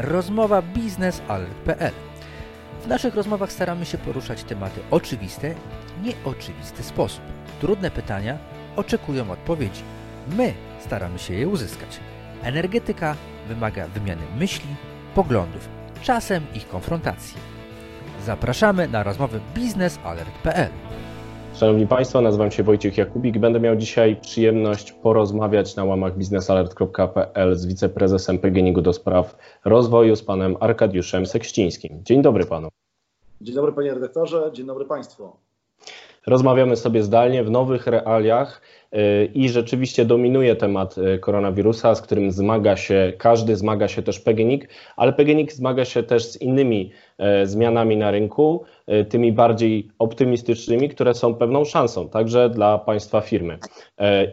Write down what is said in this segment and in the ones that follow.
rozmowa biznesalert.pl. W naszych rozmowach staramy się poruszać tematy oczywiste, nieoczywisty sposób. Trudne pytania oczekują odpowiedzi. My staramy się je uzyskać. Energetyka wymaga wymiany myśli, poglądów, czasem ich konfrontacji. Zapraszamy na rozmowy biznesalert.pl. Szanowni Państwo, nazywam się Wojciech Jakubik. Będę miał dzisiaj przyjemność porozmawiać na łamach biznesalert.pl z wiceprezesem PGNiG do spraw rozwoju, z panem Arkadiuszem Sekścińskim. Dzień dobry panu. Dzień dobry panie redaktorze, dzień dobry państwu. Rozmawiamy sobie zdalnie w nowych realiach y, i rzeczywiście dominuje temat y, koronawirusa, z którym zmaga się każdy, zmaga się też PGNiG, ale PGNiG zmaga się też z innymi y, zmianami na rynku, tymi bardziej optymistycznymi, które są pewną szansą także dla Państwa firmy.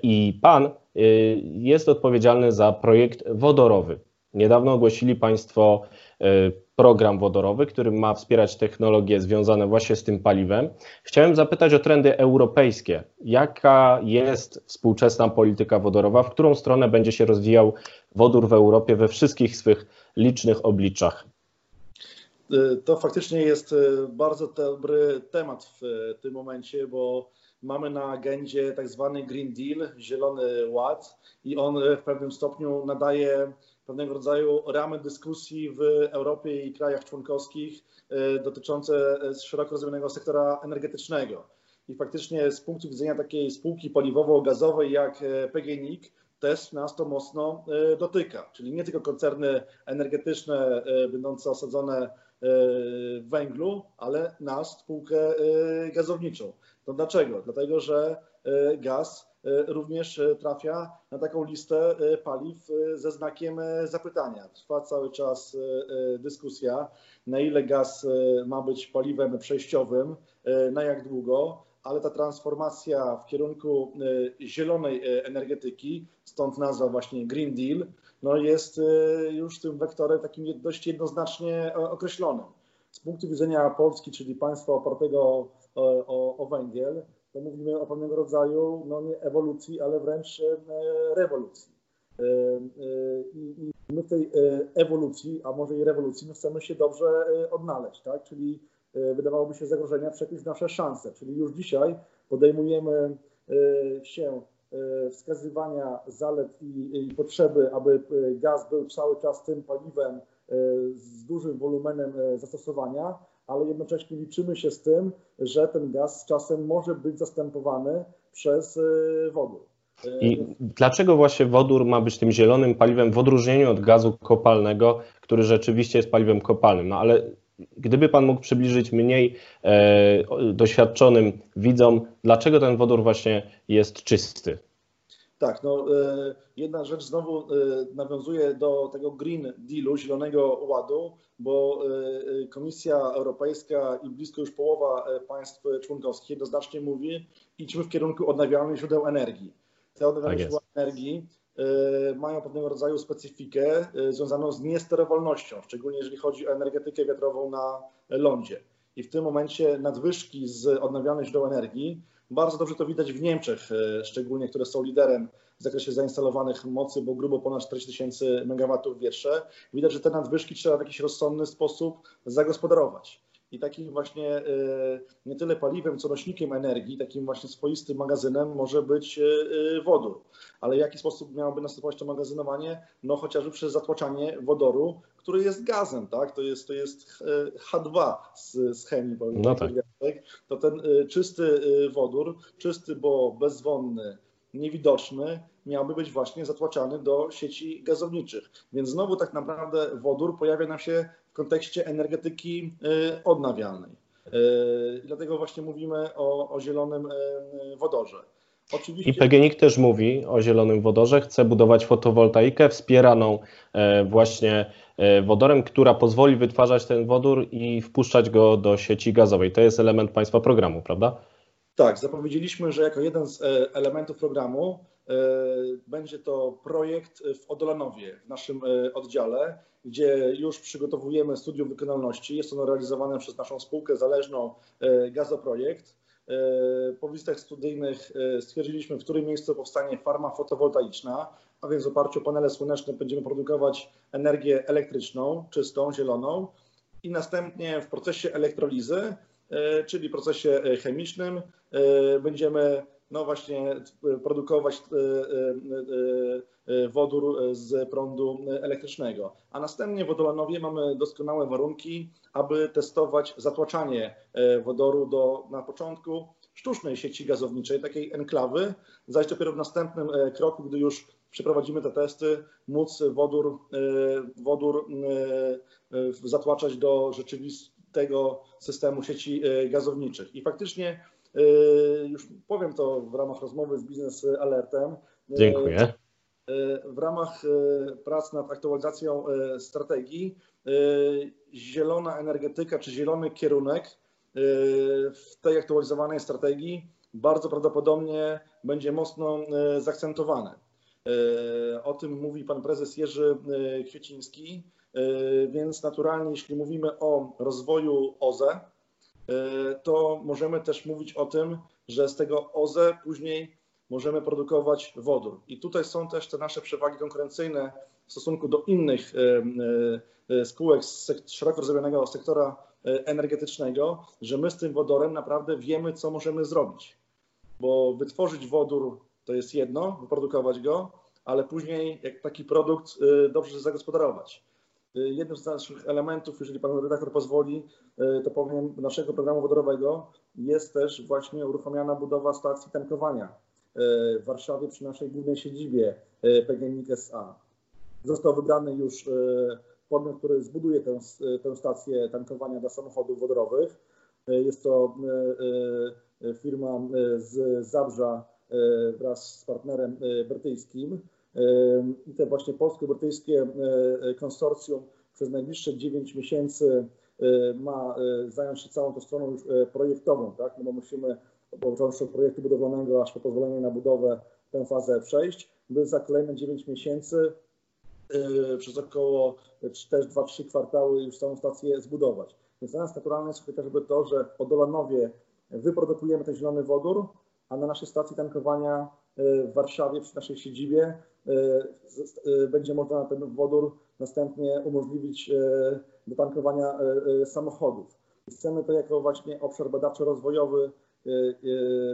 I Pan jest odpowiedzialny za projekt wodorowy. Niedawno ogłosili Państwo program wodorowy, który ma wspierać technologie związane właśnie z tym paliwem. Chciałem zapytać o trendy europejskie. Jaka jest współczesna polityka wodorowa, w którą stronę będzie się rozwijał wodór w Europie we wszystkich swych licznych obliczach? To faktycznie jest e, bardzo dobry temat w e, tym momencie, bo mamy na agendzie tak zwany Green Deal, Zielony Ład i on w pewnym stopniu nadaje pewnego rodzaju ramy dyskusji w Europie i krajach członkowskich e, dotyczące e, szeroko rozumianego sektora energetycznego. I faktycznie z punktu widzenia takiej spółki paliwowo-gazowej jak e, PGNiG też nas to mocno dotyka. Czyli nie tylko koncerny energetyczne będące osadzone w węglu, ale nas, spółkę gazowniczą. To dlaczego? Dlatego, że gaz również e, trafia na taką listę e, paliw ze znakiem zapytania. Trwa cały czas dyskusja, na ile gaz ma być paliwem przejściowym, na jak długo, ale ta transformacja w kierunku zielonej energetyki, stąd nazwa właśnie Green Deal, no jest już tym wektorem takim dość jednoznacznie określonym. Z punktu widzenia Polski, czyli państwa opartego o, o, o węgiel, to mówimy o pewnego rodzaju no nie ewolucji, ale wręcz e, rewolucji. E, e, I my w tej ewolucji, a może i rewolucji, no chcemy się dobrze odnaleźć, tak? Czyli wydawałoby się zagrożenia przekryć nasze szanse. Czyli już dzisiaj podejmujemy się wskazywania zalet i, i potrzeby, aby gaz był cały czas tym paliwem z dużym wolumenem zastosowania, ale jednocześnie liczymy się z tym, że ten gaz z czasem może być zastępowany przez y, wodór. I dlaczego właśnie wodór ma być tym zielonym paliwem w odróżnieniu od gazu kopalnego, który rzeczywiście jest paliwem kopalnym? No ale gdyby Pan mógł przybliżyć mniej e, doświadczonym widzom, dlaczego ten wodór właśnie jest czysty? Tak, no e, jedna rzecz znowu e, nawiązuje do tego Green Dealu, Zielonego Ładu, bo e, Komisja Europejska i blisko już połowa państw członkowskich jednoznacznie mówi, idźmy w kierunku odnawialnych źródeł energii. Te odnawialne tak źródła energii mają pewnego rodzaju specyfikę związaną z niesterowalnością, szczególnie jeżeli chodzi o energetykę wiatrową na lądzie. I w tym momencie nadwyżki z odnawialnych źródeł energii bardzo dobrze to widać w Niemczech, e, szczególnie, które są liderem w zakresie zainstalowanych mocy, bo grubo ponad 40 tysięcy megawatów wietrze. Widać, że te nadwyżki trzeba w jakiś rozsądny sposób zagospodarować. I takim właśnie e, nie tyle paliwem, co nośnikiem energii, takim właśnie swoistym magazynem może być e, wodór. Ale w jaki sposób miałoby następować to magazynowanie? No chociażby przez zatłaczanie wodoru, który jest gazem, tak? To jest, to jest H2 z, z chemii, no tak. to ten czysty wodór, czysty, bo bezwonny, niewidoczny, miałby być właśnie zatłaczany do sieci gazowniczych. Więc znowu tak naprawdę wodór pojawia nam się kontekście energetyki odnawialnej. I dlatego właśnie mówimy o, o zielonym wodorze. Oczywiście... I PGNiG też mówi o zielonym wodorze, chce budować fotowoltaikę wspieraną e, właśnie e, wodorem, która pozwoli wytwarzać ten wodór i wpuszczać go do sieci gazowej. To jest element Państwa programu, prawda? Tak, zapowiedzieliśmy, że jako jeden z e, elementów programu będzie to projekt w Odolanowie, w naszym oddziale, gdzie już przygotowujemy studium wykonalności. Jest ono realizowane przez naszą spółkę zależną Gazoprojekt Po wizytach studyjnych stwierdziliśmy, w którym miejscu powstanie farma fotowoltaiczna, a więc w oparciu o panele słoneczne będziemy produkować energię elektryczną, czystą, zieloną i następnie w procesie elektrolizy, czyli procesie chemicznym, będziemy no właśnie produkować wodór z prądu elektrycznego. A następnie w Wodolanowie mamy doskonałe warunki, aby testować zatłaczanie wodoru do na początku sztucznej sieci gazowniczej, takiej enklawy, zaś dopiero w następnym kroku, gdy już przeprowadzimy te testy, móc wodór, wodór zatłaczać do rzeczywistego systemu sieci gazowniczych. I faktycznie już powiem to w ramach rozmowy z Biznes Alertem. Dziękuję. W ramach prac nad aktualizacją strategii zielona energetyka czy zielony kierunek w tej aktualizowanej strategii bardzo prawdopodobnie będzie mocno zaakcentowany. O tym mówi pan prezes Jerzy Kwieciński, więc naturalnie jeśli mówimy o rozwoju OZE, to możemy też mówić o tym, że z tego OZE później możemy produkować wodór. I tutaj są też te nasze przewagi konkurencyjne w stosunku do innych spółek z szeroko rozumianego sektora energetycznego, że my z tym wodorem naprawdę wiemy, co możemy zrobić. Bo wytworzyć wodór to jest jedno, wyprodukować go, ale później jak taki produkt dobrze zagospodarować. Jednym z naszych elementów, jeżeli pan redaktor pozwoli, to powiem, naszego programu wodorowego jest też właśnie uruchomiona budowa stacji tankowania w Warszawie przy naszej głównej siedzibie PGNiG SA. Został wybrany już podmiot, który zbuduje tę, tę stację tankowania dla samochodów wodorowych. Jest to firma z Zabrza wraz z partnerem brytyjskim. I te właśnie polsko-brytyjskie konsorcjum przez najbliższe 9 miesięcy ma zająć się całą tą stroną już projektową, tak? No bo musimy począwszy od projektu budowlanego aż po pozwolenie na budowę tę fazę przejść, by za kolejne 9 miesięcy przez około 2-3 kwartały już całą stację zbudować. Więc dla nas naturalne jest chociażby to, że w Odolanowie wyprodukujemy ten zielony wodór, a na naszej stacji tankowania w Warszawie przy naszej siedzibie będzie można ten wodór następnie umożliwić do tankowania samochodów. Chcemy to jako właśnie obszar badawczo-rozwojowy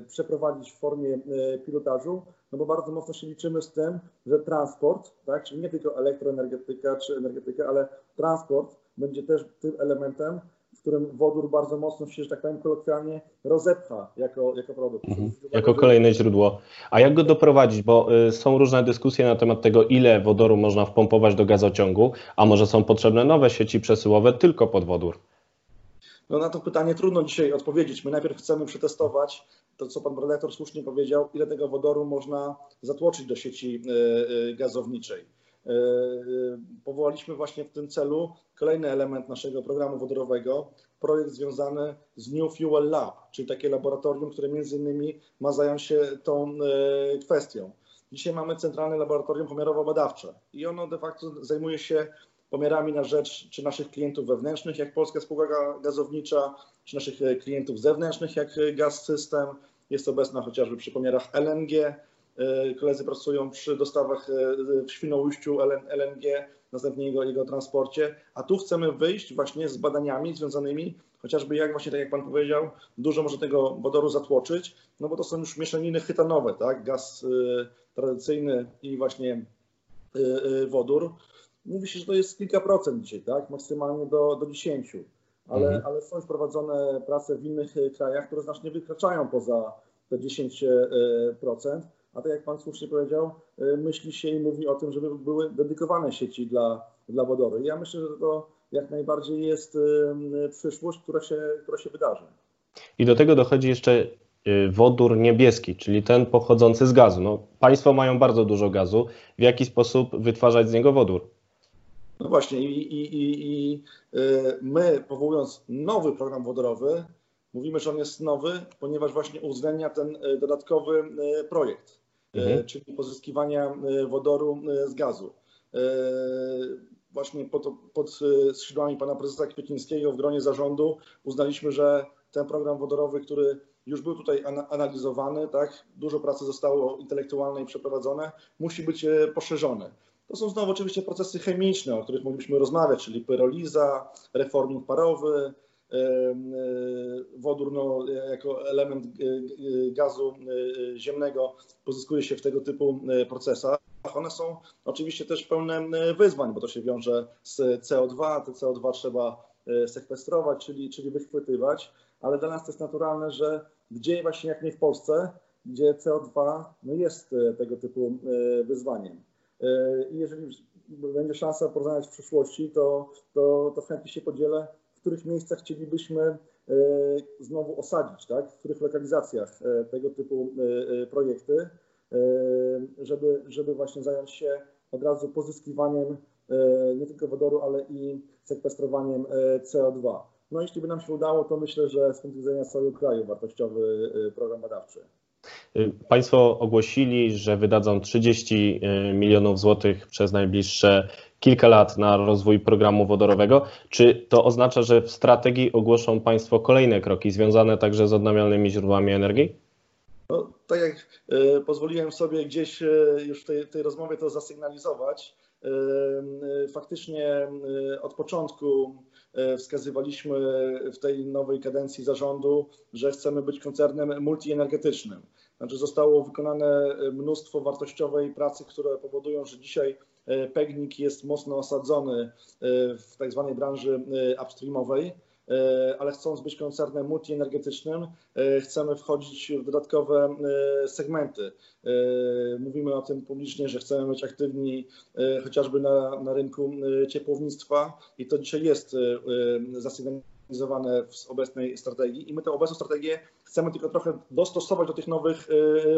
przeprowadzić w formie pilotażu, no bo bardzo mocno się liczymy z tym, że transport, tak, czyli nie tylko elektroenergetyka czy energetyka, ale transport będzie też tym elementem, w którym wodór bardzo mocno się, że tak powiem kolokwialnie, rozepcha jako, jako produkt. Mhm. Jako kolejne źródło. A jak go doprowadzić? Bo y, są różne dyskusje na temat tego, ile wodoru można wpompować do gazociągu, a może są potrzebne nowe sieci przesyłowe tylko pod wodór? No na to pytanie trudno dzisiaj odpowiedzieć. My najpierw chcemy przetestować to, co pan redaktor słusznie powiedział, ile tego wodoru można zatłoczyć do sieci gazowniczej. Powołaliśmy właśnie w tym celu kolejny element naszego programu wodorowego, projekt związany z New Fuel Lab, czyli takie laboratorium, które między innymi ma zająć się tą kwestią. Dzisiaj mamy Centralne Laboratorium Pomiarowo-Badawcze i ono de facto zajmuje się pomiarami na rzecz czy naszych klientów wewnętrznych, jak Polska Spółka Gazownicza, czy naszych klientów zewnętrznych, jak Gaz System. Jest obecna chociażby przy pomiarach LNG. Koledzy pracują przy dostawach w Świnoujściu LNG, następnie jego, jego transporcie. A tu chcemy wyjść właśnie z badaniami związanymi chociażby jak właśnie, tak jak Pan powiedział, dużo może tego wodoru zatłoczyć, no bo to są już mieszaniny chytanowe, tak? Gaz tradycyjny i właśnie wodór mówi się, że to jest kilka procent dzisiaj, tak? maksymalnie do, do 10, ale, mhm. ale są już prowadzone prace w innych krajach, które znacznie wykraczają poza te 10%. A tak jak Pan słusznie powiedział, myśli się i mówi o tym, żeby były dedykowane sieci dla, dla wodoru. I ja myślę, że to jak najbardziej jest przyszłość, która się, która się wydarzy. I do tego dochodzi jeszcze wodór niebieski, czyli ten pochodzący z gazu. No, państwo mają bardzo dużo gazu. W jaki sposób wytwarzać z niego wodór? No właśnie i, i, i, i y, my powołując nowy program wodorowy, mówimy, że on jest nowy, ponieważ właśnie uwzględnia ten y, dodatkowy y, projekt, mhm. czyli pozyskiwania wodoru z gazu. Właśnie pod, pod skrzydłami pana prezesa Kwiecińskiego w gronie zarządu uznaliśmy, że ten program wodorowy, który już był tutaj analizowany, tak? Dużo pracy zostało intelektualnej przeprowadzone, musi być poszerzony. To są znowu oczywiście procesy chemiczne, o których mogliśmy rozmawiać, czyli pyroliza, reforming parowy, wodór no, jako element gazu ziemnego pozyskuje się w tego typu procesach. One są oczywiście też pełne wyzwań, bo to się wiąże z CO2. Te CO2 trzeba sekwestrować, czyli, czyli wychwytywać, ale dla nas to jest naturalne, że gdzie właśnie jak nie w Polsce, gdzie CO2 no jest tego typu wyzwaniem. I jeżeli będzie szansa porozmawiać w przyszłości, to, to, to chętnie się podzielę, których miejscach chcielibyśmy e, znowu osadzić, tak? w których lokalizacjach e, tego typu e, projekty, żeby, żeby właśnie zająć się od razu pozyskiwaniem nie tylko wodoru, ale i sekwestrowaniem CO2. No jeśli by nam się udało, to myślę, że z punktu widzenia całego kraju wartościowy program badawczy. Państwo ogłosili, że wydadzą 30 y, milionów złotych przez najbliższe kilka lat na rozwój programu wodorowego. Czy to oznacza, że w strategii ogłoszą Państwo kolejne kroki związane także z odnawialnymi źródłami energii? No, tak jak y, pozwoliłem sobie gdzieś już w tej, tej rozmowie to zasygnalizować, faktycznie od początku wskazywaliśmy w tej nowej kadencji zarządu, że chcemy być koncernem multienergetycznym. Znaczy zostało wykonane e, mnóstwo wartościowej pracy, które powodują, że dzisiaj e, PEGNIK jest mocno osadzony e, w tak zwanej branży upstreamowej, ale chcąc być koncernem multienergetycznym, chcemy wchodzić w dodatkowe segmenty. Mówimy o tym publicznie, że chcemy być aktywni chociażby na, na rynku ciepłownictwa i to dzisiaj jest zasygnalizowane w obecnej strategii i my tę obecną strategię chcemy tylko trochę dostosować do tych nowych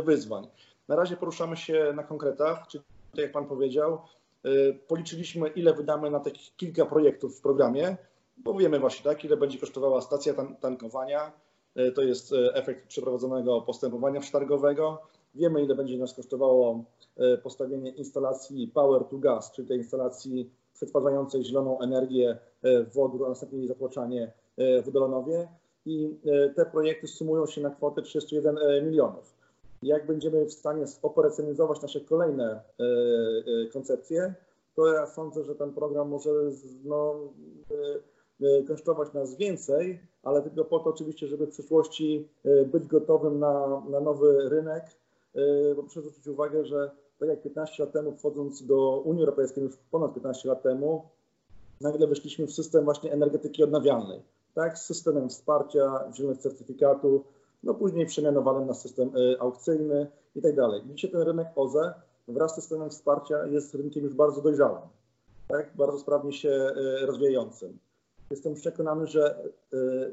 wyzwań. Na razie poruszamy się na konkretach, czyli tak jak Pan powiedział, y, policzyliśmy ile wydamy na tych kilka projektów w programie, bo wiemy właśnie tak, ile będzie kosztowała stacja tankowania, y, to jest efekt przeprowadzonego postępowania przetargowego. Wiemy, ile będzie nas kosztowało postawienie instalacji Power to Gas, czyli tej instalacji przetwarzającej zieloną energię w wodór, a następnie jej zatłaczanie E, w Dolanowie i te projekty sumują się na kwotę 31 e, milionów. Jak będziemy w stanie operacjalizować nasze kolejne koncepcje, to ja sądzę, że ten program może no, kosztować nas więcej, ale tylko po to oczywiście, żeby w przyszłości być gotowym na, na nowy rynek, bo proszę zwrócić uwagę, że tak jak 15 lat temu wchodząc do Unii Europejskiej, już ponad 15 lat temu, nagle weszliśmy w system właśnie energetyki odnawialnej. Tak, z systemem wsparcia, zielonych certyfikatu, no później przemianowany na system y, aukcyjny i tak dalej. Dzisiaj ten rynek OZE wraz z systemem wsparcia jest rynkiem już bardzo dojrzałym, tak, bardzo sprawnie się y, rozwijającym. Jestem przekonany, że y,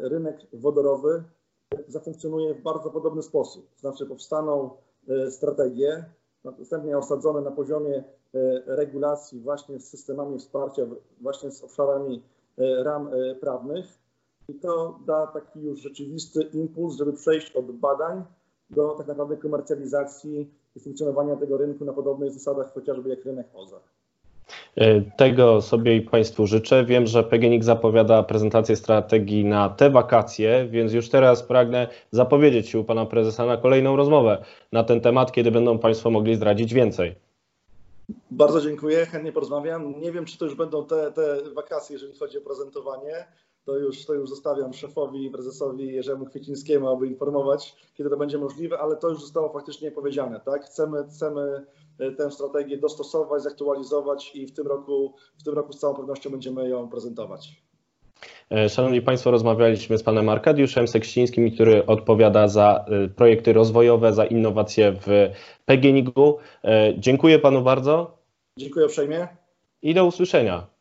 rynek wodorowy zafunkcjonuje w bardzo podobny sposób. Znaczy powstaną strategie, następnie osadzone na poziomie regulacji właśnie z systemami wsparcia, właśnie z obszarami ram prawnych, i to da taki już rzeczywisty impuls, żeby przejść od badań do tak naprawdę komercjalizacji i funkcjonowania tego rynku na podobnych zasadach, chociażby jak rynek OZE. E, tego sobie i Państwu życzę. Wiem, że PGNiG zapowiada prezentację strategii na te wakacje, więc już teraz pragnę zapowiedzieć się u Pana Prezesa na kolejną rozmowę na ten temat, kiedy będą Państwo mogli zdradzić więcej. Bardzo dziękuję, chętnie porozmawiam. Nie wiem, czy to już będą te, te wakacje, jeżeli chodzi o prezentowanie to już, to już zostawiam szefowi, prezesowi Jerzemu Kwiecińskiemu, aby informować, kiedy to będzie możliwe, ale to już zostało faktycznie powiedziane, tak? Chcemy, chcemy e, tę strategię dostosować, zaktualizować i w tym roku, w tym roku z całą pewnością będziemy ją prezentować. E, szanowni Państwo, rozmawialiśmy z panem Arkadiuszem Seksińskim, który odpowiada za e, projekty rozwojowe, za innowacje w PGNiG-u. Dziękuję panu bardzo. Dziękuję uprzejmie. I do usłyszenia.